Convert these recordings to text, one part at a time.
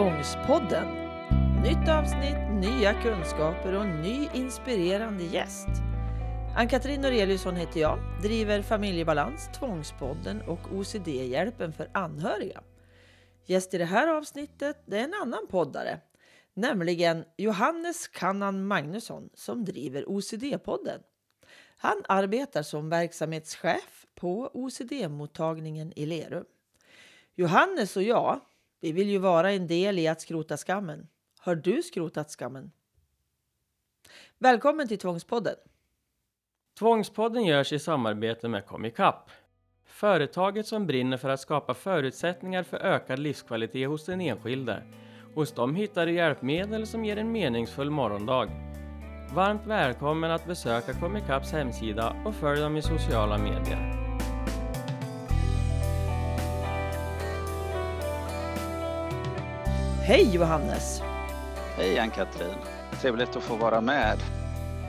Tvångspodden. Nytt avsnitt, nya kunskaper och ny inspirerande gäst. Ann-Katrin Noreliusson heter jag, driver Familjebalans, Tvångspodden och OCD-hjälpen för anhöriga. Gäst i det här avsnittet är en annan poddare, nämligen Johannes Kannan Magnusson som driver OCD-podden. Han arbetar som verksamhetschef på OCD-mottagningen i Lerum. Johannes och jag, vi vill ju vara en del i att skrota skammen. Har du skrotat skammen? Välkommen till Tvångspodden. Tvångspodden görs i samarbete med Comicap. Företaget som brinner för att skapa förutsättningar för ökad livskvalitet hos den enskilde. Hos dem hittar du hjälpmedel som ger en meningsfull morgondag. Varmt välkommen att besöka Comicaps hemsida och följ dem i sociala medier. Hej Johannes! Hej Ann-Katrin! Trevligt att få vara med.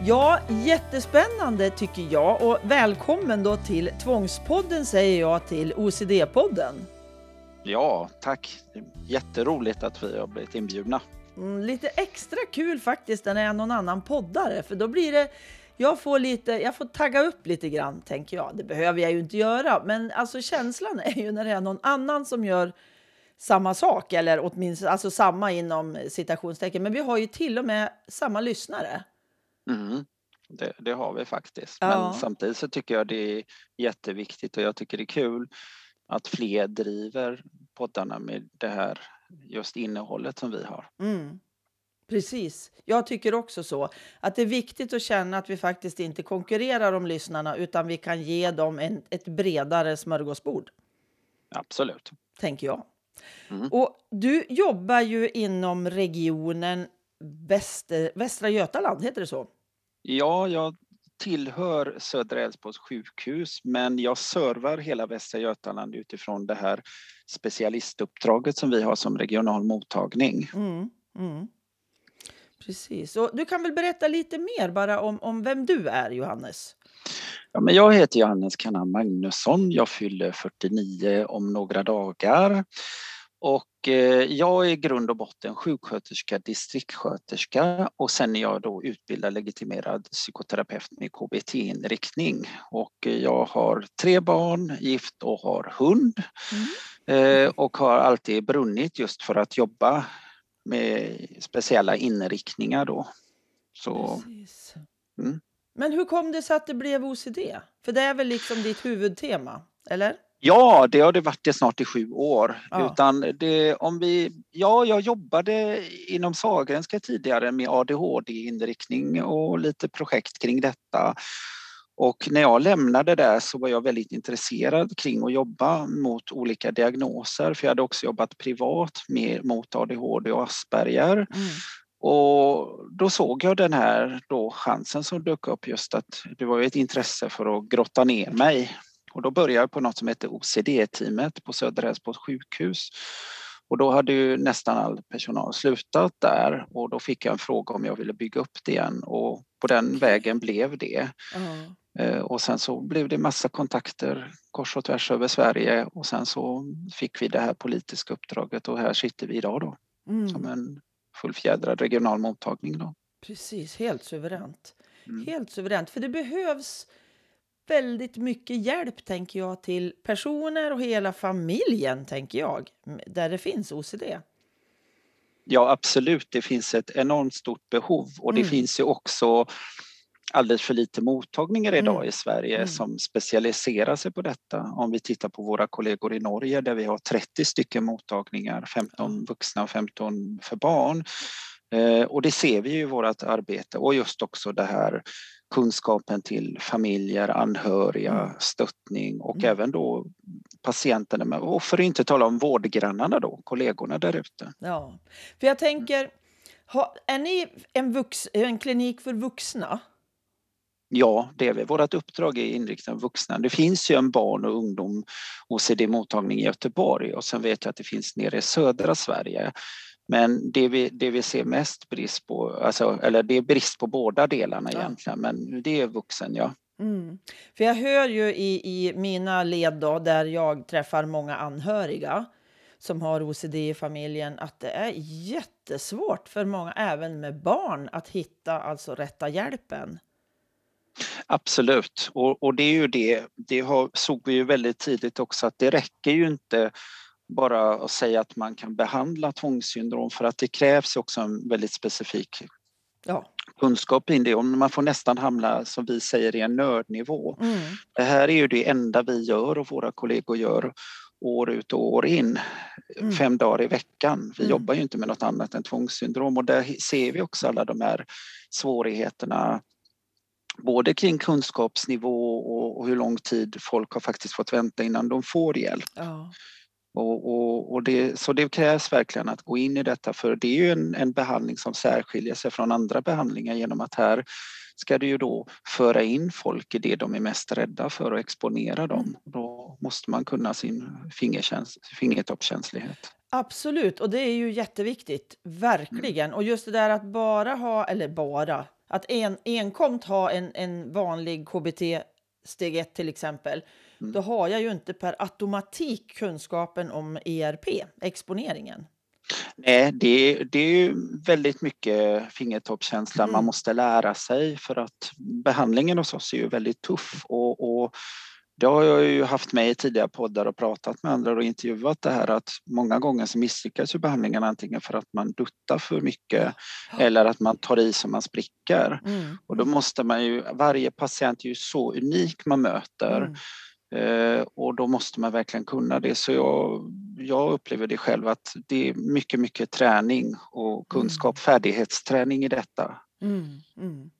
Ja, jättespännande tycker jag och välkommen då till Tvångspodden säger jag till OCD-podden. Ja, tack. Jätteroligt att vi har blivit inbjudna. Mm, lite extra kul faktiskt när det är någon annan poddare för då blir det jag får, lite, jag får tagga upp lite grann tänker jag. Det behöver jag ju inte göra, men alltså känslan är ju när det är någon annan som gör samma sak eller åtminstone alltså samma inom citationstecken. Men vi har ju till och med samma lyssnare. Mm, det, det, har vi faktiskt. Ja. Men samtidigt så tycker jag det är jätteviktigt och jag tycker det är kul att fler driver poddarna med det här just innehållet som vi har. Mm. Precis. Jag tycker också så. Att det är viktigt att känna att vi faktiskt inte konkurrerar om lyssnarna utan vi kan ge dem en, ett bredare smörgåsbord. Absolut. Tänker jag. Mm. Och du jobbar ju inom regionen Väster, Västra Götaland, heter det så? Ja, jag tillhör Södra Älvsborgs sjukhus men jag servar hela Västra Götaland utifrån det här specialistuppdraget som vi har som regional mottagning. Mm, mm. Precis. Och du kan väl berätta lite mer bara om, om vem du är, Johannes? Ja, men jag heter Johannes Kannan Magnusson. Jag fyller 49 om några dagar. Och eh, jag är i grund och botten sjuksköterska, distriktssköterska och sen är jag då utbildad legitimerad psykoterapeut med KBT-inriktning. Och eh, jag har tre barn, gift och har hund. Mm. Eh, och har alltid brunnit just för att jobba med speciella inriktningar då. Så, mm. Men hur kom det sig att det blev OCD? För det är väl liksom ditt huvudtema, eller? Ja, det har det varit det snart i sju år. Ja. Utan det, om vi, ja, jag jobbade inom Sahlgrenska tidigare med ADHD-inriktning och lite projekt kring detta. Och när jag lämnade där så var jag väldigt intresserad kring att jobba mot olika diagnoser för jag hade också jobbat privat med, mot ADHD och Asperger. Mm. Och då såg jag den här då chansen som dök upp just att det var ett intresse för att grotta ner mig. Och då började jag på något som heter OCD-teamet på Södra Älvsborgs sjukhus. Och då hade ju nästan all personal slutat där och då fick jag en fråga om jag ville bygga upp det igen och på den vägen blev det. Mm. Och sen så blev det massa kontakter kors och tvärs över Sverige och sen så fick vi det här politiska uppdraget och här sitter vi idag då mm. som en fullfjädrad regional mottagning. Då. Precis, helt suveränt. Mm. Helt suveränt, för det behövs väldigt mycket hjälp tänker jag till personer och hela familjen tänker jag, där det finns OCD. Ja absolut, det finns ett enormt stort behov och det mm. finns ju också alldeles för lite mottagningar idag mm. i Sverige mm. som specialiserar sig på detta. Om vi tittar på våra kollegor i Norge där vi har 30 stycken mottagningar, 15 vuxna och 15 för barn. Eh, och det ser vi ju i vårt arbete och just också det här kunskapen till familjer, anhöriga, mm. stöttning och mm. även då patienterna. Och för att inte tala om vårdgrannarna då, kollegorna där ute. Ja, för jag tänker, är ni en, vux, en klinik för vuxna? Ja, det är vi. Vårt uppdrag är inriktat på vuxna. Det finns ju en barn och ungdom OCD-mottagning i Göteborg och sen vet jag att det finns nere i södra Sverige. Men det vi, det vi ser mest brist på, alltså, eller det är brist på båda delarna ja. egentligen, men det är vuxen, ja. Mm. För jag hör ju i, i mina led då, där jag träffar många anhöriga, som har OCD i familjen att det är jättesvårt för många, även med barn, att hitta alltså rätta hjälpen. Absolut, och, och det är ju det, det har, såg vi ju väldigt tidigt också att det räcker ju inte bara att säga att man kan behandla tvångssyndrom för att det krävs också en väldigt specifik ja. kunskap i det och man får nästan hamna, som vi säger, i en nördnivå. Mm. Det här är ju det enda vi gör och våra kollegor gör år ut och år in, mm. fem dagar i veckan. Vi mm. jobbar ju inte med något annat än tvångssyndrom och där ser vi också alla de här svårigheterna både kring kunskapsnivå och, och hur lång tid folk har faktiskt fått vänta innan de får hjälp. Ja. Och, och, och det, så det krävs verkligen att gå in i detta för det är ju en, en behandling som särskiljer sig från andra behandlingar genom att här ska du ju då föra in folk i det de är mest rädda för och exponera dem. Mm. Då måste man kunna sin fingertoppskänslighet. Absolut, och det är ju jätteviktigt, verkligen. Mm. Och just det där att bara ha, eller bara, att en, enkomt ha en, en vanlig KBT steg 1 till exempel, mm. då har jag ju inte per automatik kunskapen om ERP, exponeringen. Nej, det, det är ju väldigt mycket fingertoppskänsla mm. man måste lära sig för att behandlingen hos oss är ju väldigt tuff och, och det har jag ju haft med i tidigare poddar och pratat med andra och intervjuat det här att många gånger så misslyckas ju behandlingen antingen för att man duttar för mycket eller att man tar i så man spricker. Mm. Och då måste man ju, varje patient är ju så unik man möter mm. Eh, och då måste man verkligen kunna det. Så jag, jag upplever det själv att det är mycket, mycket träning och kunskap, mm. färdighetsträning i detta. Mm. Mm.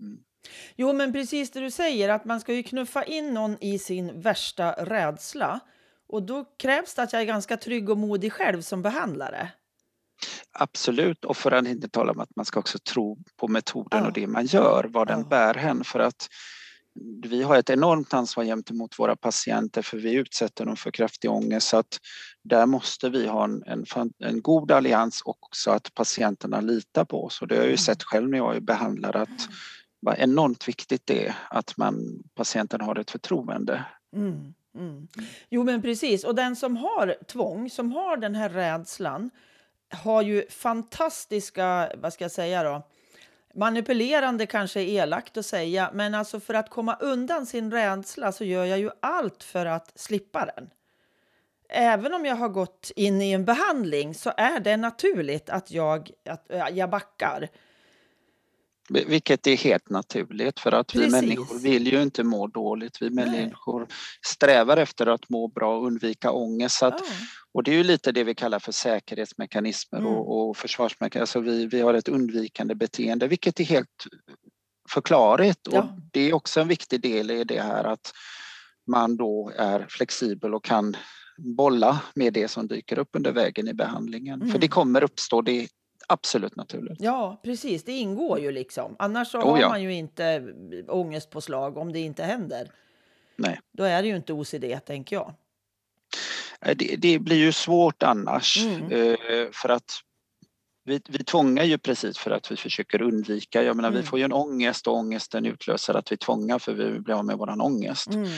Mm. Jo, men precis det du säger, att man ska ju knuffa in någon i sin värsta rädsla. Och då krävs det att jag är ganska trygg och modig själv som behandlare. Absolut, och för att inte tala om att man ska också tro på metoden ja. och det man gör, vad den ja. bär hän. För att vi har ett enormt ansvar gentemot våra patienter för vi utsätter dem för kraftig ångest. Så att där måste vi ha en, en, en god allians också att patienterna litar på oss. Och det har jag ju mm. sett själv när jag är behandlare att vad enormt viktigt det är att man, patienten har ett förtroende. Mm, mm. Jo, men precis. Och den som har tvång, som har den här rädslan har ju fantastiska, vad ska jag säga då, manipulerande kanske är elakt att säga, men alltså för att komma undan sin rädsla så gör jag ju allt för att slippa den. Även om jag har gått in i en behandling så är det naturligt att jag, att jag backar. Vilket är helt naturligt för att Precis. vi människor vill ju inte må dåligt. Vi människor strävar efter att må bra och undvika ångest. Att, ja. Och det är ju lite det vi kallar för säkerhetsmekanismer mm. och, och försvarsmekanismer. Alltså vi, vi har ett undvikande beteende vilket är helt förklarligt. Ja. Och det är också en viktig del i det här att man då är flexibel och kan bolla med det som dyker upp under vägen i behandlingen. Mm. För det kommer uppstå, det absolut naturligt. Ja, precis. Det ingår ju liksom. Annars oh, har ja. man ju inte ångestpåslag om det inte händer. Nej. Då är det ju inte OCD, tänker jag. Det, det blir ju svårt annars mm. Eh, för att vi, vi tvångar ju precis för att vi försöker undvika. Jag menar, mm. vi får ju en ångest och ångesten utlöser att vi tvångar för vi blir av med våran ångest. Mm.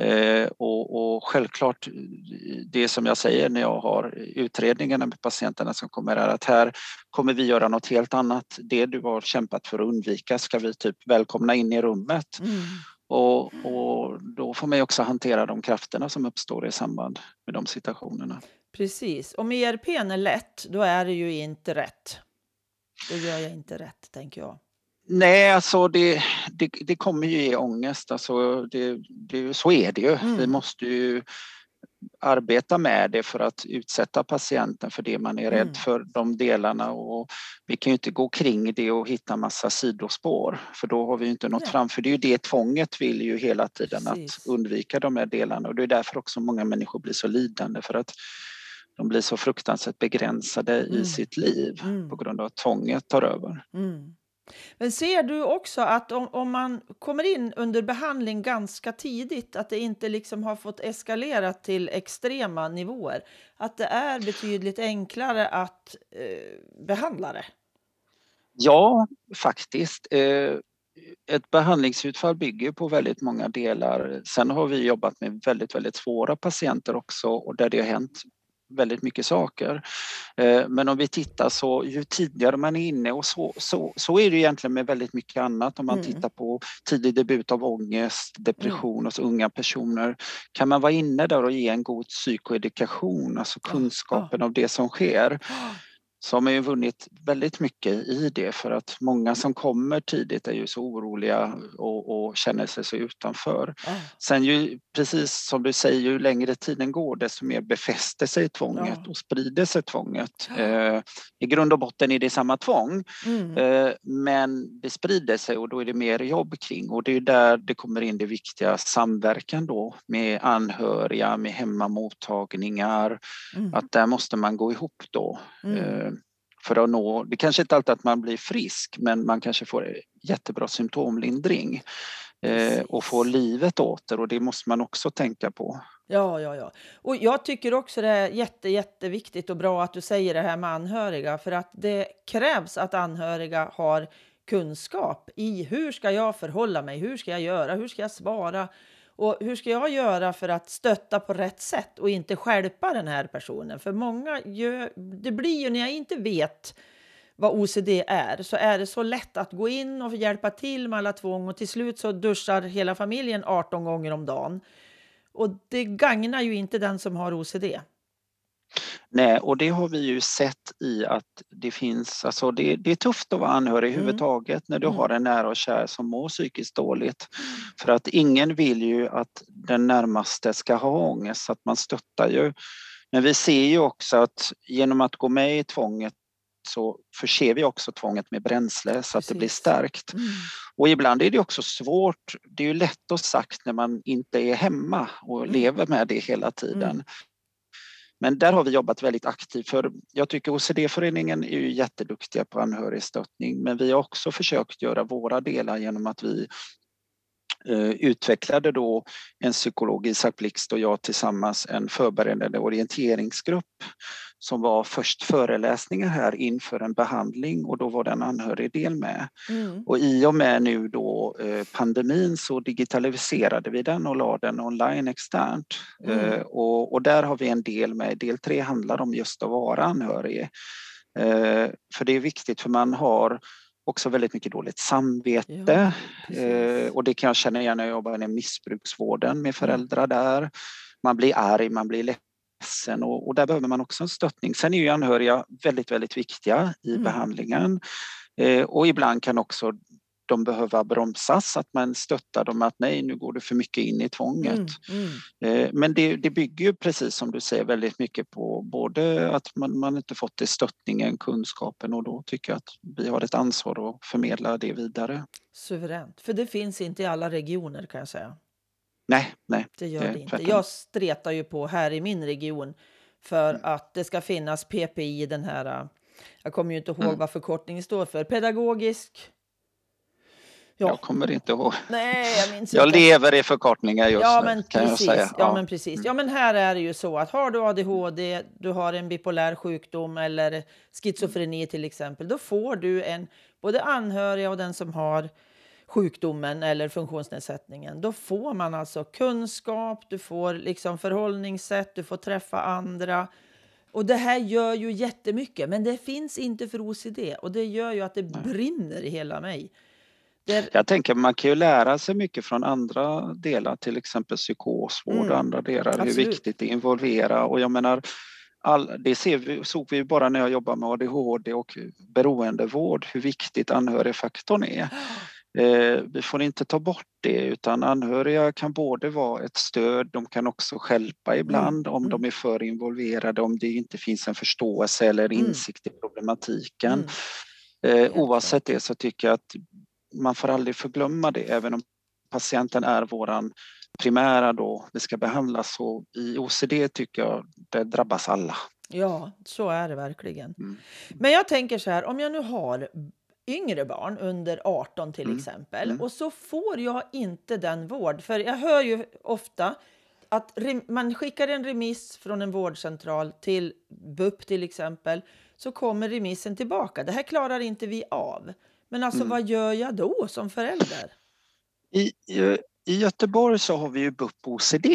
Eh, och, och, självklart, det som jag säger när jag har utredningarna med patienterna som kommer är att här kommer vi göra något helt annat. Det du har kämpat för att undvika ska vi typ välkomna in i rummet. Mm. Och, och, då får man också hantera de krafterna som uppstår i samband med de situationerna. Precis. Om ERP är lätt, då är det ju inte rätt. Då gör jag inte rätt, tänker jag. Nej, alltså det, det, det, kommer ju ge ångest. Alltså det, det, så är det ju. Mm. Vi måste ju arbeta med det för att utsätta patienten för det man är rädd mm. för, de delarna. Och vi kan ju inte gå kring det och hitta massa sidospår för då har vi inte nått Nej. fram. För det är ju det tvånget vill ju hela tiden Precis. att undvika de här delarna och det är därför också många människor blir så lidande för att de blir så fruktansvärt begränsade mm. i sitt liv mm. på grund av att tvånget tar över. Mm. Men ser du också att om, om man kommer in under behandling ganska tidigt, att det inte liksom har fått eskalera till extrema nivåer, att det är betydligt enklare att eh, behandla det? Ja, faktiskt. Eh, ett behandlingsutfall bygger på väldigt många delar. Sen har vi jobbat med väldigt, väldigt svåra patienter också och där det har hänt väldigt mycket saker. Eh, men om vi tittar så ju tidigare man är inne och så, så, så är det egentligen med väldigt mycket annat om man mm. tittar på tidig debut av ångest, depression mm. hos unga personer. Kan man vara inne där och ge en god psykoedukation, alltså kunskapen oh. av det som sker så har man ju vunnit väldigt mycket i det för att många som kommer tidigt är ju så oroliga och, och känner sig så utanför. Ah. Sen ju, precis som du säger, ju längre tiden går desto mer befäster sig tvånget ja. och sprider sig tvånget. Eh, I grund och botten är det samma tvång mm. eh, men det sprider sig och då är det mer jobb kring och det är där det kommer in det viktiga samverkan då med anhöriga, med hemmamottagningar. Mm. Att där måste man gå ihop då. Mm. Eh, för att nå, det kanske inte alltid att man blir frisk men man kanske får jättebra symptomlindring eh, och får livet åter och det måste man också tänka på. Ja, ja, ja. Och jag tycker också det är jätte, jätteviktigt och bra att du säger det här med anhöriga för att det krävs att anhöriga har kunskap i hur ska jag förhålla mig, hur ska jag göra, hur ska jag svara och hur ska jag göra för att stötta på rätt sätt och inte skälpa den här personen? För många gör, det blir ju när jag inte vet vad OCD är så är det så lätt att gå in och hjälpa till med alla tvång och till slut så duschar hela familjen 18 gånger om dagen. Och det gagnar ju inte den som har OCD. Nej, och det har vi ju sett i att det finns, alltså det, det är tufft att vara anhörig mm. överhuvudtaget när du mm. har en nära och kär som mår psykiskt dåligt. För att ingen vill ju att den närmaste ska ha ångest, så att man stöttar ju. Men vi ser ju också att genom att gå med i tvånget så förser vi också tvånget med bränsle så Precis. att det blir starkt. Mm. Och ibland är det också svårt, det är ju lätt att sagt när man inte är hemma och mm. lever med det hela tiden. Mm. Men där har vi jobbat väldigt aktivt för jag tycker OCD-föreningen är ju jätteduktiga på anhörigstöttning men vi har också försökt göra våra delar genom att vi utvecklade då en psykolog, Isak Blixt och jag tillsammans en förberedande orienteringsgrupp som var först föreläsningar här inför en behandling och då var det en anhörigdel med. Mm. Och i och med nu då eh, pandemin så digitaliserade vi den och la den online externt. Mm. Eh, och, och, där har vi en del med, del tre handlar om just att vara anhörig. Eh, för det är viktigt för man har också väldigt mycket dåligt samvete ja, och det kan jag känna igen när jag jobbar inom missbruksvården med mm. föräldrar där. Man blir arg, man blir ledsen och, och, där behöver man också en stöttning. Sen är ju anhöriga väldigt, väldigt viktiga i mm. behandlingen eh, och ibland kan också de behöva bromsas, att man stöttar dem att nej, nu går du för mycket in i tvånget. Mm, mm. Eh, men det, det, bygger ju precis som du säger väldigt mycket på både att man, man inte fått det stöttningen, kunskapen och då tycker jag att vi har ett ansvar att förmedla det vidare. Suveränt, för det finns inte i alla regioner kan jag säga. Nej, nej. Det gör det, det inte. Jag stretar ju på här i min region för mm. att det ska finnas PPI, den här, äh, jag kommer ju inte ihåg mm. vad förkortningen står för, pedagogisk Ja. Jag kommer inte ihåg. Nej, jag minns jag inte. lever i förkortningar just ja, nu, men kan precis. jag säga. Ja. ja. men precis. Ja, men här är det ju så att har du ADHD, du har en bipolär sjukdom eller schizofreni till exempel, då får du en, både anhöriga och den som har sjukdomen eller funktionsnedsättningen. Då får man alltså kunskap, du får liksom förhållningssätt, du får träffa andra. Och det här gör ju jättemycket, men det finns inte för OCD och det gör ju att det brinner i hela mig. Det... Jag tänker man kan ju lära sig mycket från andra delar, till exempel psykosvård mm. och andra delar, Absolut. hur viktigt det är att involvera och jag menar all, det ser vi, såg vi bara när jag jobbade med ADHD och beroendevård, hur viktigt anhörigfaktorn är. Eh, vi får inte ta bort det utan anhöriga kan både vara ett stöd, de kan också skälpa ibland mm. om de mm. är för involverade, om det inte finns en förståelse eller mm. insikt mm. i problematiken. Mm. Eh, oavsett det så tycker jag att man får aldrig förglömma det även om patienten är våran primära då det ska behandlas så i OCD tycker jag det drabbas alla. Ja, så är det verkligen. Mm. Men jag tänker så här, om jag nu har yngre barn, under 18 till mm. exempel, mm. och så får jag inte den vård. För jag hör ju ofta att man skickar en remiss från en vårdcentral till BUP till exempel, så kommer remissen tillbaka. Det här klarar inte vi av. Men alltså, mm. vad gör jag då som förälder? I, I Göteborg så har vi ju BUP OCD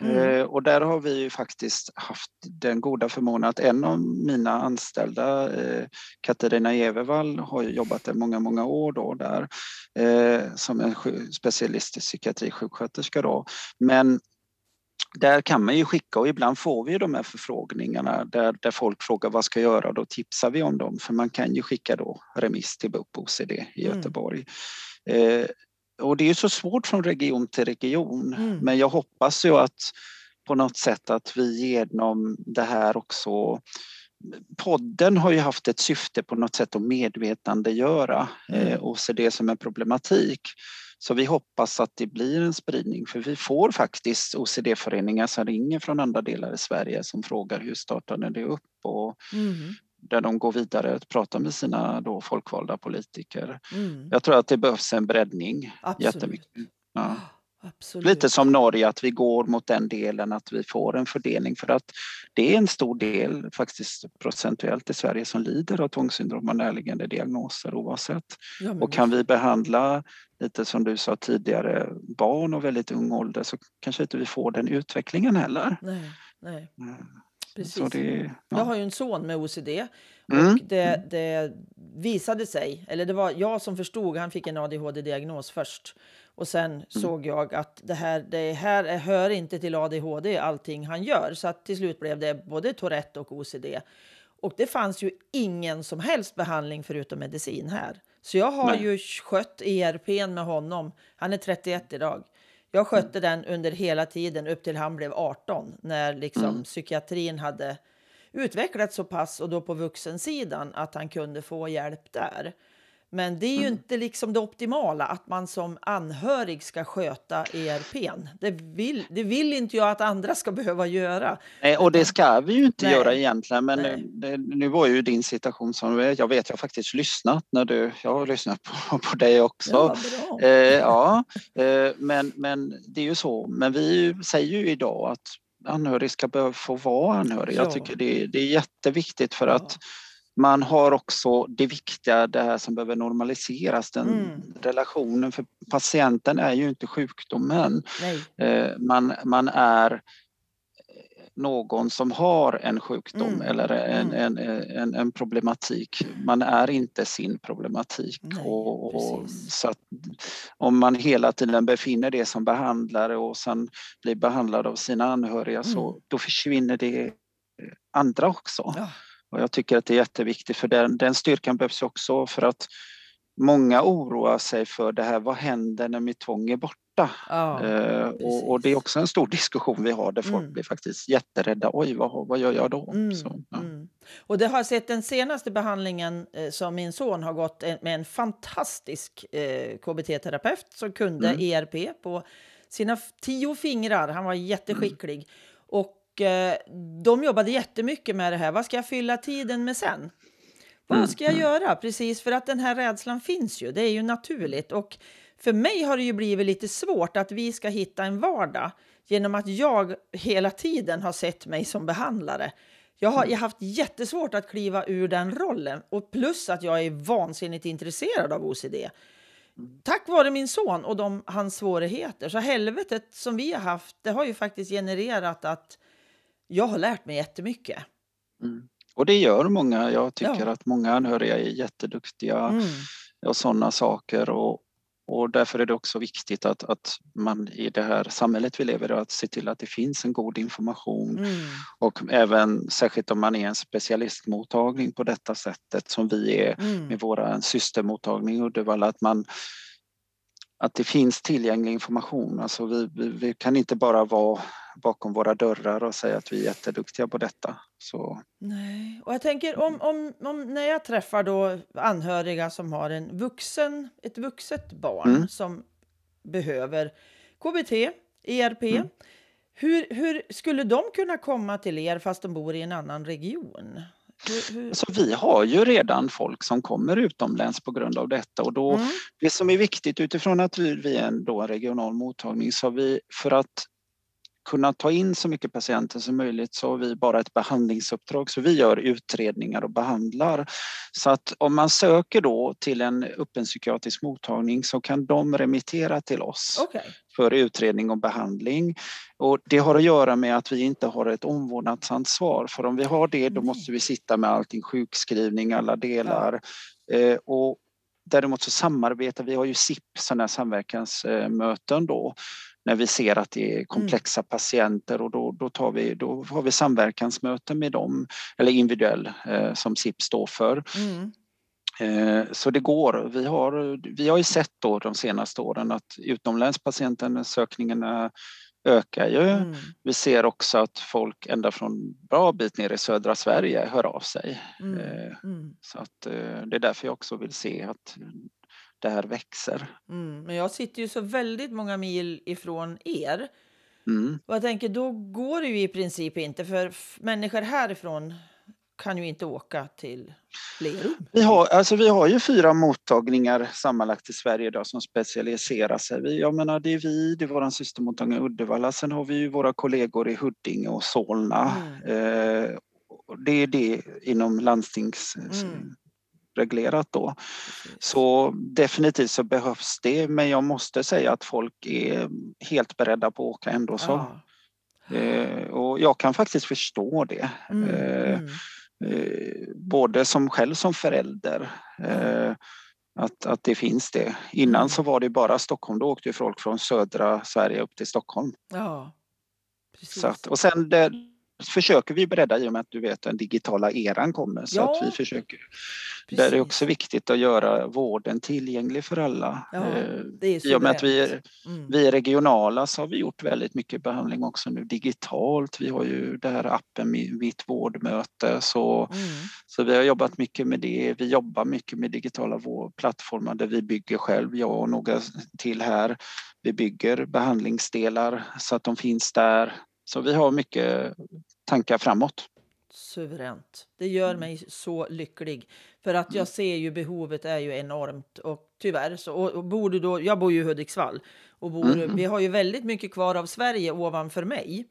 mm. eh, och där har vi ju faktiskt haft den goda förmånen att en av mina anställda, eh, Katarina Evervall, har jobbat där många, många år då där eh, som en specialist i psykiatrisjuksköterska då. Men där kan man ju skicka och ibland får vi de här förfrågningarna där, där folk frågar vad ska jag göra då tipsar vi om dem för man kan ju skicka då remiss till BUP OCD i mm. Göteborg. Mm. Eh, och det är så svårt från region till region mm. men jag hoppas ju att på något sätt att vi genom det här också Podden har ju haft ett syfte på något sätt att medvetandegöra mm. eh, OCD som en problematik. Så vi hoppas att det blir en spridning för vi får faktiskt OCD-föreningar som ringer från andra delar i Sverige som frågar hur startade det upp och mm. där de går vidare att prata med sina då folkvalda politiker. Mm. Jag tror att det behövs en breddning Absolut. jättemycket. Ja. Absolut. Lite som Norge, att vi går mot den delen att vi får en fördelning för att det är en stor del faktiskt procentuellt i Sverige som lider av tvångssyndrom och närliggande diagnoser oavsett. Ja, och kan vi behandla lite som du sa tidigare, barn och väldigt ung ålder så kanske inte vi får den utvecklingen heller. Nej, nej. Mm. Precis. Det, ja. Jag har ju en son med OCD och mm. det, det, visade sig, eller det var jag som förstod, han fick en ADHD-diagnos först. Och sen mm. såg jag att det här, det här hör inte till ADHD allting han gör. Så att till slut blev det både Tourette och OCD. Och det fanns ju ingen som helst behandling förutom medicin här. Så jag har Nej. ju skött ERP med honom. Han är 31 idag. Jag skötte mm. den under hela tiden upp till han blev 18 när liksom mm. psykiatrin hade utvecklats så pass och då på vuxensidan att han kunde få hjälp där. Men det är ju mm. inte liksom det optimala att man som anhörig ska sköta ERPn. Det vill, det vill inte jag att andra ska behöva göra. Nej, och det ska vi ju inte Nej. göra egentligen. Men det, nu var ju din situation som jag vet, jag har faktiskt lyssnat när du, jag har lyssnat på, på dig också. Ja, eh, ja eh, men, men det är ju så. Men vi säger ju idag att anhörig ska behöva få vara anhörig. Ja. Jag tycker det, det är jätteviktigt för ja. att man har också det viktiga, det här som behöver normaliseras, den mm. relationen. För patienten är ju inte sjukdomen. Eh, man, man är någon som har en sjukdom mm. eller en, mm. en, en, en, problematik. Man är inte sin problematik. Nej, och, och så att om man hela tiden befinner det som behandlare och sen blir behandlad av sina anhöriga mm. så då försvinner det andra också. Ja. Och jag tycker att det är jätteviktigt för den, den styrkan behövs också för att många oroar sig för det här, vad händer när mitt tvång är borta? Ja, eh, och, och, det är också en stor diskussion vi har där folk mm. blir faktiskt jätterädda. Oj, vad, vad gör jag då? Mm, Så, ja. mm. Och det har sett den senaste behandlingen eh, som min son har gått med en fantastisk eh, KBT-terapeut som kunde mm. ERP på sina tio fingrar. Han var jätteskicklig. Mm. Och och eh, de jobbade jättemycket med det här. Vad ska jag fylla tiden med sen? Vad mm, ska jag mm. göra? Precis, för att den här rädslan finns ju. Det är ju naturligt. Och för mig har det ju blivit lite svårt att vi ska hitta en vardag genom att jag hela tiden har sett mig som behandlare. Jag har, jag har haft jättesvårt att kliva ur den rollen och plus att jag är vansinnigt intresserad av OCD. Tack vare min son och de, hans svårigheter. Så helvetet som vi har haft, det har ju faktiskt genererat att jag har lärt mig jättemycket. Mm. Och det gör många. Jag tycker ja. att många anhöriga är jätteduktiga mm. och sådana saker. Och, och därför är det också viktigt att, att man i det här samhället vi lever i att se till att det finns en god information mm. och även särskilt om man är en specialistmottagning på detta sättet som vi är mm. med våra systermottagning i Uddevalla att man att det finns tillgänglig information. Alltså vi, vi, vi, kan inte bara vara bakom våra dörrar och säga att vi är jätteduktiga på detta. Så. Nej, och jag tänker om, om, om när jag träffar då anhöriga som har en vuxen, ett vuxet barn mm. som behöver KBT, ERP. Mm. Hur, hur skulle de kunna komma till er fast de bor i en annan region? Hur, hur... Så vi har ju redan folk som kommer utomläns på grund av detta och då, mm. det som är viktigt utifrån att vi, vi är en, då en regional mottagning så vi för att kunna ta in så mycket patienter som möjligt så har vi bara ett behandlingsuppdrag så vi gör utredningar och behandlar. Så att om man söker då till en öppen psykiatrisk mottagning så kan de remittera till oss. Okay. för utredning och behandling. Och det har att göra med att vi inte har ett omvårdnadsansvar. För om vi har det då måste vi sitta med allting, sjukskrivning, alla delar. Ja. Eh, och däremot så samarbetar vi, har ju SIP, sådana här samverkansmöten då när vi ser att det är mm. komplexa mm. patienter och då, då, tar vi, då har vi samverkansmöten med dem, eller individuell eh, som SIP står för. Mm. Eh, så det går. Vi har, vi har ju sett då de senaste åren att utomlänspatienterna ökar ju. Mm. Vi ser också att folk ända från bra bit ner i södra Sverige hör av sig. Mm. Eh, mm. Så att eh, det är därför jag också vill se att det här växer. Mm. Men jag sitter ju så väldigt många mil ifrån er. Mm. Och jag tänker, då går det ju i princip inte för människor härifrån kan ju inte åka till Lerum. Vi har, alltså vi har ju fyra mottagningar sammanlagt i Sverige idag som specialiserar sig. jag menar, det är vi, det är vår systermottagning i Uddevalla. Sen har vi ju våra kollegor i Huddinge och Solna. Mm. Eh, det är det inom landstingsreglerat då. Så definitivt så behövs det, men jag måste säga att folk är helt beredda på att åka ändå. Så. Ah. Eh, och jag kan faktiskt förstå det. Mm. Eh, mm. Eh, både som själv som förälder. Eh, att, att det finns det. Innan så var det bara Stockholm, då åkte folk från södra Sverige upp till Stockholm. Ja, precis. Att, och sen det, försöker vi bredda i och med att du vet den digitala eran kommer. Så ja. att vi försöker. Precis. Där är det också viktigt att göra vården tillgänglig för alla. Ja, eh, I och med att vi är, mm. vi är regionala så har vi gjort väldigt mycket behandling också nu digitalt. Vi har ju det här appen Mitt vårdmöte så, mm. så vi har jobbat mycket med det. Vi jobbar mycket med digitala plattformar där vi bygger själv, jag och några till här. Vi bygger behandlingsdelar så att de finns där. Så vi har mycket tankar framåt. Suveränt. Det gör mm. mig så lycklig. För att jag mm. ser ju behovet är ju enormt. Och tyvärr så och, och bor du då, jag bor ju i Hudiksvall. Och bor, mm. vi har ju väldigt mycket kvar av Sverige ovanför mig.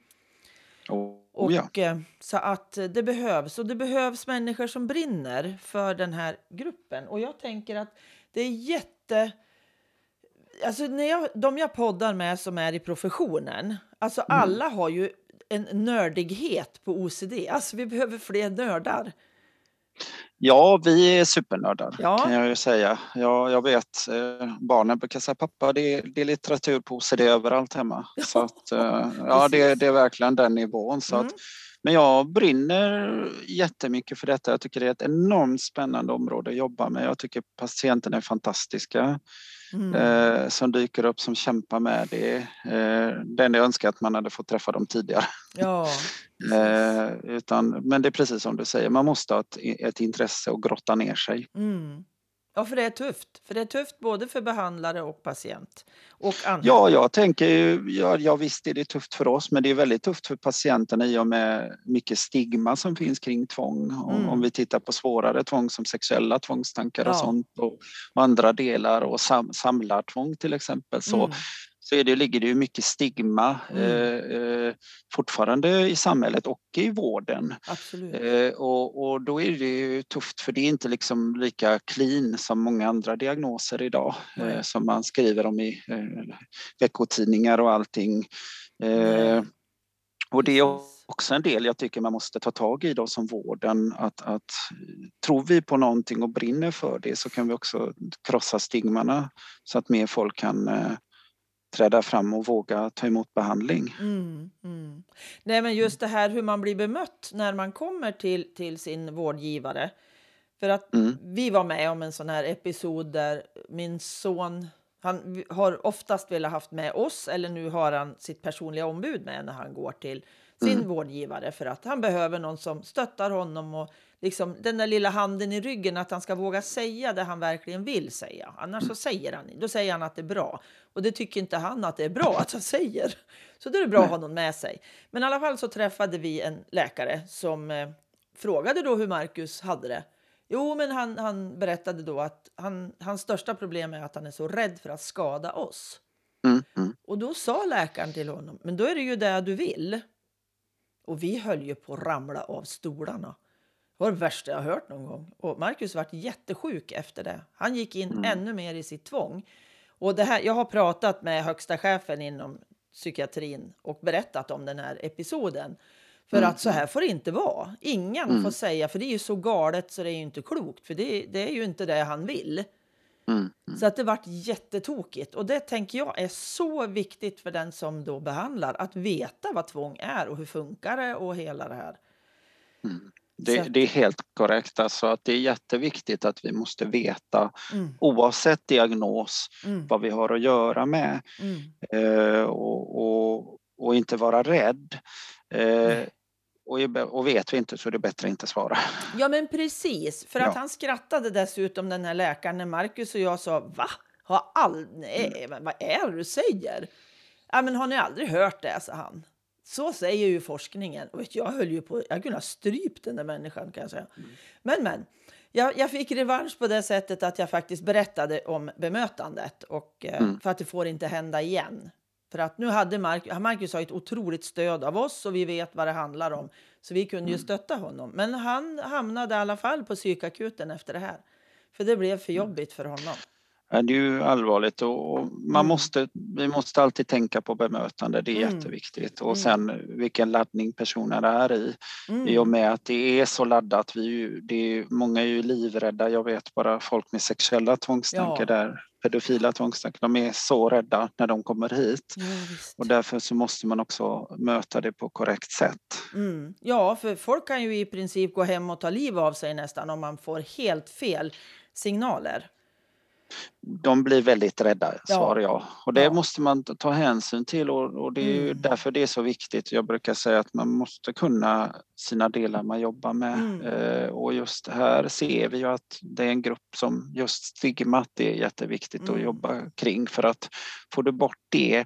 Oh, och, ja. Eh, så att det behövs. Och det behövs människor som brinner för den här gruppen. Och jag tänker att det är jätte... Alltså när jag, de jag poddar med som är i professionen, alltså mm. alla har ju en nördighet på OCD. Alltså vi behöver fler nördar. Ja, vi är supernördar ja. kan jag ju säga. Ja, jag vet, eh, barnen brukar säga pappa det är, det är litteratur på OCD överallt hemma. Ja. Så att, eh, ja, det, det, är verkligen den nivån. Så mm. att, men jag brinner jättemycket för detta. Jag tycker det är ett enormt spännande område att jobba med. Jag tycker patienterna är fantastiska mm. eh, som dyker upp som kämpar med det. Eh, den jag önskar att man hade fått träffa dem tidigare. Ja, eh, utan, men det är precis som du säger, man måste ha ett, ett intresse och grotta ner sig. Mm. Ja, för det är tufft. För det är tufft både för behandlare och patient. Och ja, jag tänker ju, ja, ja visst är det tufft för oss, men det är väldigt tufft för patienterna i och med mycket stigma som finns kring tvång. Mm. Om vi tittar på svårare tvång som sexuella tvångstankar ja. och sånt och, och, andra delar och sam, samlartvång till exempel så, mm så är det, ligger det ju mycket stigma mm. Eh, eh, fortfarande i samhället och i vården. Eh, och, och, då är det ju tufft för det är inte liksom lika clean som många andra diagnoser idag eh, som man skriver om i veckotidningar och allting. Eh, och det är också en del jag tycker man måste ta tag i då som vården. Att, att tror vi på någonting och brinner för det så kan vi också krossa stigmarna så att mer folk kan träda fram och våga ta emot behandling. Mm, mm. Nej, men just det här hur man blir bemött när man kommer till, till sin vårdgivare. För att mm. vi var med om en sån här episod där min son han har oftast velat haft med oss eller nu har han sitt personliga ombud med när han går till sin mm. vårdgivare för att han behöver någon som stöttar honom och liksom den där lilla handen i ryggen att han ska våga säga det han verkligen vill säga. Annars så säger han, då säger han att det är bra och det tycker inte han att det är bra att han säger. Så då är det bra att ha någon med sig. Men i alla fall så träffade vi en läkare som eh, frågade då hur Marcus hade det. Jo, men han, han berättade då att han, hans största problem är att han är så rädd för att skada oss. Mm, mm. Och då sa läkaren till honom, men då är det ju det du vill. Och vi höll ju på att ramla av stolarna. Var det värsta jag hört någon gång. Och Marcus vart jättesjuk efter det. Han gick in mm. ännu mer i sitt tvång. Och det här, jag har pratat med högsta chefen inom psykiatrin och berättat om den här episoden. För mm. att så här får det inte vara. Ingen mm. får säga, för det är ju så galet så det är ju inte klokt. För det, det är ju inte det han vill. Mm. mm. Så att det vart jättetokigt. Och det tänker jag är så viktigt för den som då behandlar. Att veta vad tvång är och hur funkar det och hela det här. Mm. Det, det, är helt korrekt. Alltså att det är jätteviktigt att vi måste veta mm. oavsett diagnos mm. vad vi har att göra med mm. eh, och, och, och, inte vara rädd. Eh, och, och, vet vi inte så är det bättre att inte svara. Ja men precis, för att ja. han skrattade dessutom den här läkaren när Marcus och jag sa va? Har all... Nej, mm. vad är det du säger? Ja, men har ni aldrig hört det, sa han. Så säger ju forskningen. Och jag höll ju på, jag kunde ha strypt den där människan kan jag säga. Mm. Men men, jag, jag, fick revansch på det sättet att jag faktiskt berättade om bemötandet. Och, eh, mm. För att det får inte hända igen. För att nu hade Marcus, Marcus har ett otroligt stöd av oss och vi vet vad det handlar om. Så vi kunde ju mm. stötta honom. Men han hamnade i alla fall på psykakuten efter det här. För det blev för mm. jobbigt för honom. Det är ju allvarligt och man mm. måste, vi måste alltid tänka på bemötande, det är mm. jätteviktigt. Och mm. sen vilken laddning personen är i. Mm. I och med att det är så laddat, vi, det är, många är ju livrädda. Jag vet bara folk med sexuella tvångstankar ja. där, pedofila tvångstankar, de är så rädda när de kommer hit. Ja, och därför så måste man också möta det på korrekt sätt. Mm. Ja, för folk kan ju i princip gå hem och ta liv av sig nästan om man får helt fel signaler de blir väldigt rädda, ja. svarar jag. Och det ja. måste man ta hänsyn till och, och det är mm. därför det är så viktigt. Jag brukar säga att man måste kunna sina delar man jobbar med. Mm. Eh, och just här ser vi ju att det är en grupp som just stigmat är jätteviktigt mm. att jobba kring för att får du bort det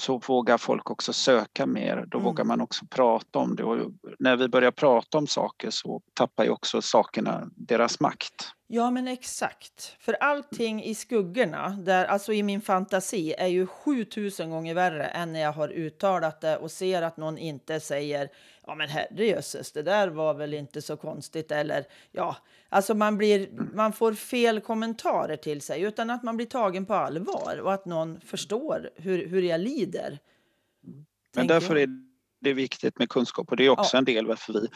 så vågar folk också söka mer. Då mm. vågar man också prata om det. Och när vi börjar prata om saker så tappar ju också sakerna deras makt. Ja, men exakt. För allting i skuggorna, där, alltså i min fantasi, är ju 7000 gånger värre än när jag har uttalat det och ser att någon inte säger ja men herrejösses, det där var väl inte så konstigt eller ja, alltså man blir, man får fel kommentarer till sig utan att man blir tagen på allvar och att någon förstår hur, hur jag lider. Men därför jag. är det viktigt med kunskap och det är också ja. en del varför vi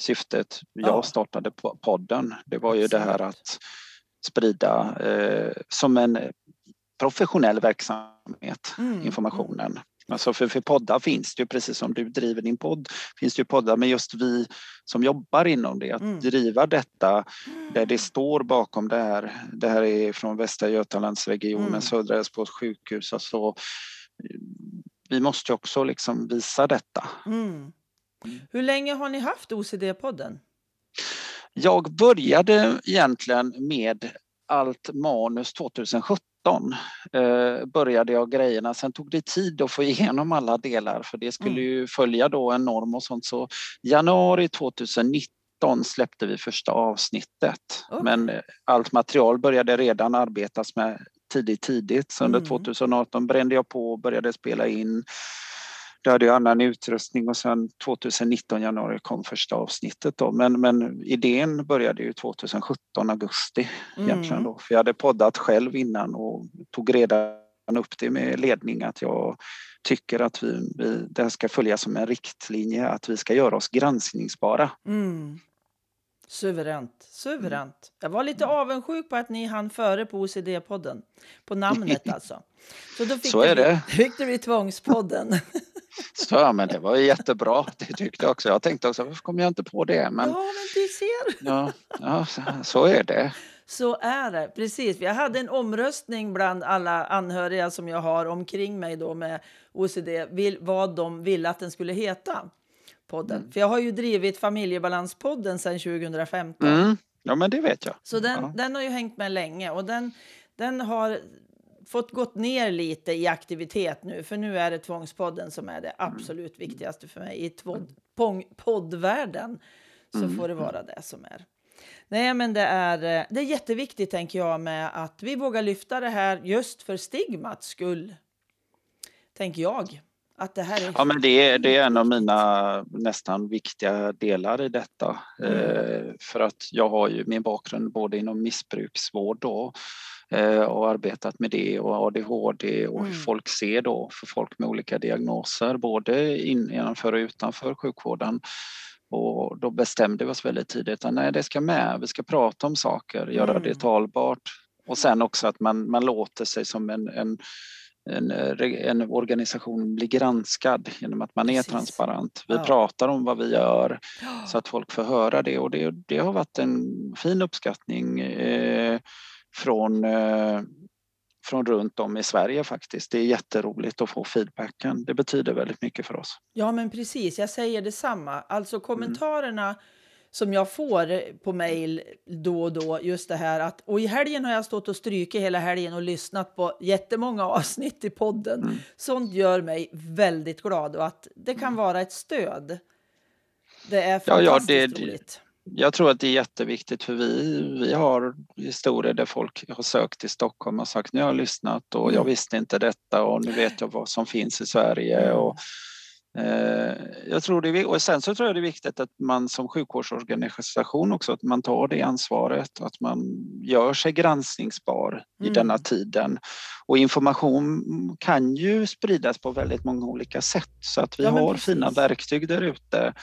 syftet jag ja. startade podden. Det var ju det här att sprida eh, som en professionell verksamhet, mm. informationen. Alltså för, för poddar finns det ju, precis som du driver din podd, finns det ju poddar, men just vi som jobbar inom det, att mm. driva detta där det står bakom det här. Det här är från Västra Götalandsregionen, mm. Södra Älvsborgs sjukhus. Alltså, vi måste också liksom visa detta. Mm. Hur länge har ni haft OCD-podden? Jag började egentligen med allt manus 2017 eh, började jag grejerna. Sen tog det tid att få igenom alla delar för det skulle mm. ju följa då en norm och sånt. Så januari 2019 släppte vi första avsnittet. Okay. Men eh, allt material började redan arbetas med tidigt, tidigt. Så under mm. 2018 brände jag på och började spela in då hade jag annan utrustning och sen 2019 januari kom första avsnittet då. Men, men idén började ju 2017 augusti mm. egentligen då. För jag hade poddat själv innan och tog redan upp det med ledning att jag tycker att vi, vi, det här ska följas som en riktlinje att vi ska göra oss granskningsbara. Mm. Suveränt, suveränt. Jag var lite avundsjuk på att ni hann före på OCD-podden. På namnet alltså. Så, då fick Så är det. Då fick det bli Tvångspodden. Så, ja, men det var jättebra. Det tyckte jag också. Jag tänkte också, varför kom jag inte på det? Men, ja, men du ser. Ja, ja så, så är det. Så är det, precis. Jag hade en omröstning bland alla anhöriga som jag har omkring mig då med OCD, vill, vad de ville att den skulle heta. Podden. Mm. För jag har ju drivit Familjebalanspodden sedan 2015. Mm. Ja, men det vet jag. Så den, ja. den har ju hängt med länge och den, den har fått gått ner lite i aktivitet nu, för nu är det Tvångspodden som är det absolut viktigaste för mig. I poddvärlden så mm. får det vara det som är. Nej, men det är, eh, det är jätteviktigt, tänker jag, med att vi vågar lyfta det här just för stigmats skull. Tänker jag. Att det här är... Ja, men det, är, det är en av mina nästan viktiga delar i detta. Mm. Eh, för att jag har ju min bakgrund både inom missbruksvård och, eh, och arbetat med det och ADHD och mm. hur folk ser då för folk med olika diagnoser både innanför och utanför sjukvården. Och då bestämde vi oss väldigt tidigt att nej, det ska med. Vi ska prata om saker, göra mm. det talbart och sen också att man, man låter sig som en, en en, en, organisation bli granskad genom att man Precis. är transparent. Vi ja. pratar om vad vi gör så att folk får höra det och det, det har varit en fin uppskattning eh, från, eh, från runt om i Sverige faktiskt. Det är jätteroligt att få feedbacken. Det betyder väldigt mycket för oss. Ja men precis, jag säger detsamma. Alltså kommentarerna mm som jag får på mejl då och då. Just det här att, och i helgen har jag stått och strykit hela helgen och lyssnat på jättemånga avsnitt i podden. Mm. Sånt gör mig väldigt glad och att det kan mm. vara ett stöd. Det är fantastiskt ja, ja, det, roligt. Jag tror att det är jätteviktigt för vi, vi har historier där folk har sökt till Stockholm och sagt nu har jag lyssnat och jag mm. visste inte detta och nu vet jag vad som finns i Sverige. Mm. Och, Eh, jag tror det och sen så tror jag det är viktigt att man som sjukvårdsorganisation också att man tar det ansvaret, att man gör sig granskningsbar mm. i denna tiden. Och information kan ju spridas på väldigt många olika sätt så att vi ja, har precis. fina verktyg där ute.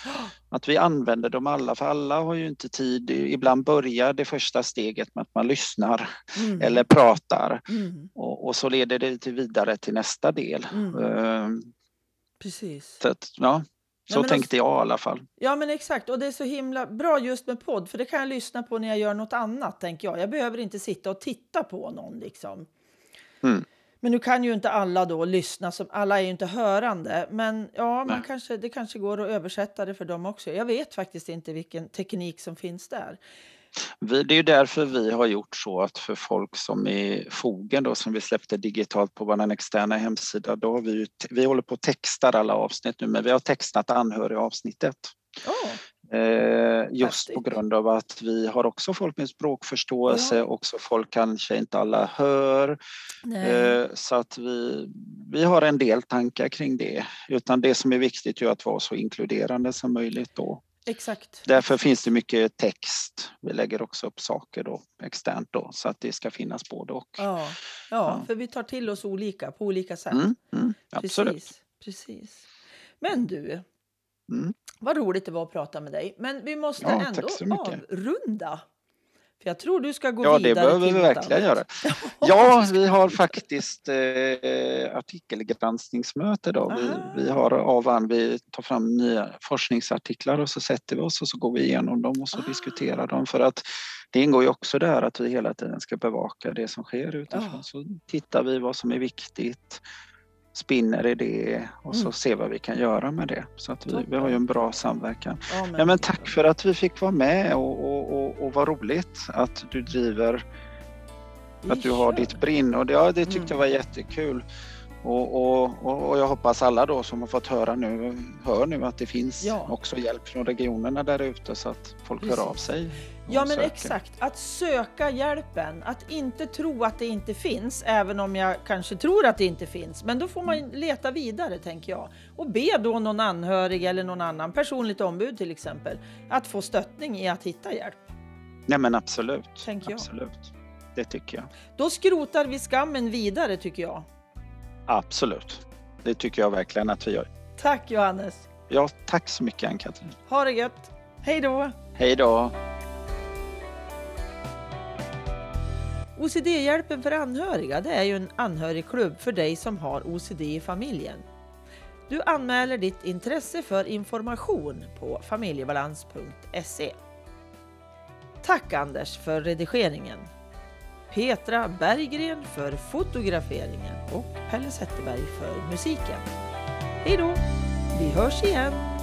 Att vi använder dem alla, för alla har ju inte tid. Ibland börjar det första steget med att man lyssnar mm. eller pratar mm. och, och, så leder det till vidare till nästa del. Precis. Så ja, så ja, tänkte jag i alla fall. Ja, men exakt. Och det är så himla bra just med podd, för det kan jag lyssna på när jag gör något annat, tänker jag. Jag behöver inte sitta och titta på någon liksom. Mm. Men nu kan ju inte alla då lyssna, som, alla är ju inte hörande. Men ja, man kanske, det kanske går att översätta det för dem också. Jag vet faktiskt inte vilken teknik som finns där. Vi, det är därför vi har gjort så att för folk som är fogen då som vi släppte digitalt på vår externa hemsida, då har vi, vi håller på att texta alla avsnitt nu, men vi har textat anhörigavsnittet. Oh. Eh, just på grund av att vi har också folk med språkförståelse, ja. också folk kanske inte alla hör. Eh, så att vi, vi har en del tankar kring det. Utan det som är viktigt är att vara så inkluderande som möjligt då. Exakt. Därför finns det mycket text. Vi lägger också upp saker då, externt då, så att det ska finnas både och. Ja, ja, ja. för vi tar till oss olika på olika sätt. Mm, mm, absolut. Precis, precis. Men du, mm. vad roligt det var att prata med dig. Men vi måste ja, ändå avrunda. För jag tror du ska gå ja, vidare. Ja, det behöver vi verkligen göra. Ja, vi har faktiskt eh, artikelgranskningsmöte då. Vi, vi, har avan, vi tar fram nya forskningsartiklar och så sätter vi oss och så går vi igenom dem och så Aha. diskuterar dem för att det ingår ju också där att vi hela tiden ska bevaka det som sker utifrån. Ja. Så tittar vi vad som är viktigt spinner i det och så mm. ser vad vi kan göra med det. Så att vi, vi har ju en bra samverkan. Ja, men, ja, men tack för att vi fick vara med och, och, och, och vad roligt att du driver, att du har ditt brinn och det, ja, det tyckte mm. jag var jättekul. Och, och, och, jag hoppas alla då som har fått höra nu, hör nu att det finns ja. också hjälp från regionerna där ute så att folk Precis. hör av sig. Ja men söker. exakt, att söka hjälpen, att inte tro att det inte finns, även om jag kanske tror att det inte finns. Men då får man mm. leta vidare tänker jag. Och be då någon anhörig eller någon annan, personligt ombud till exempel, att få stöttning i att hitta hjälp. Nej men absolut, tänker jag. absolut. Det tycker jag. Då skrotar vi skammen vidare tycker jag. Absolut. Det tycker jag verkligen att vi gör. Tack Johannes. Ja, tack så mycket Ann-Katrin. Ha det gött. Hej då. Hej då. OCD-hjälpen för anhöriga det är ju en anhörigklubb för dig som har OCD i familjen. Du anmäler ditt intresse för information på familjebalans.se. Tack Anders för redigeringen. Petra Berggren för fotograferingen och Pelle Zetterberg för musiken. Hej då! Vi hörs igen!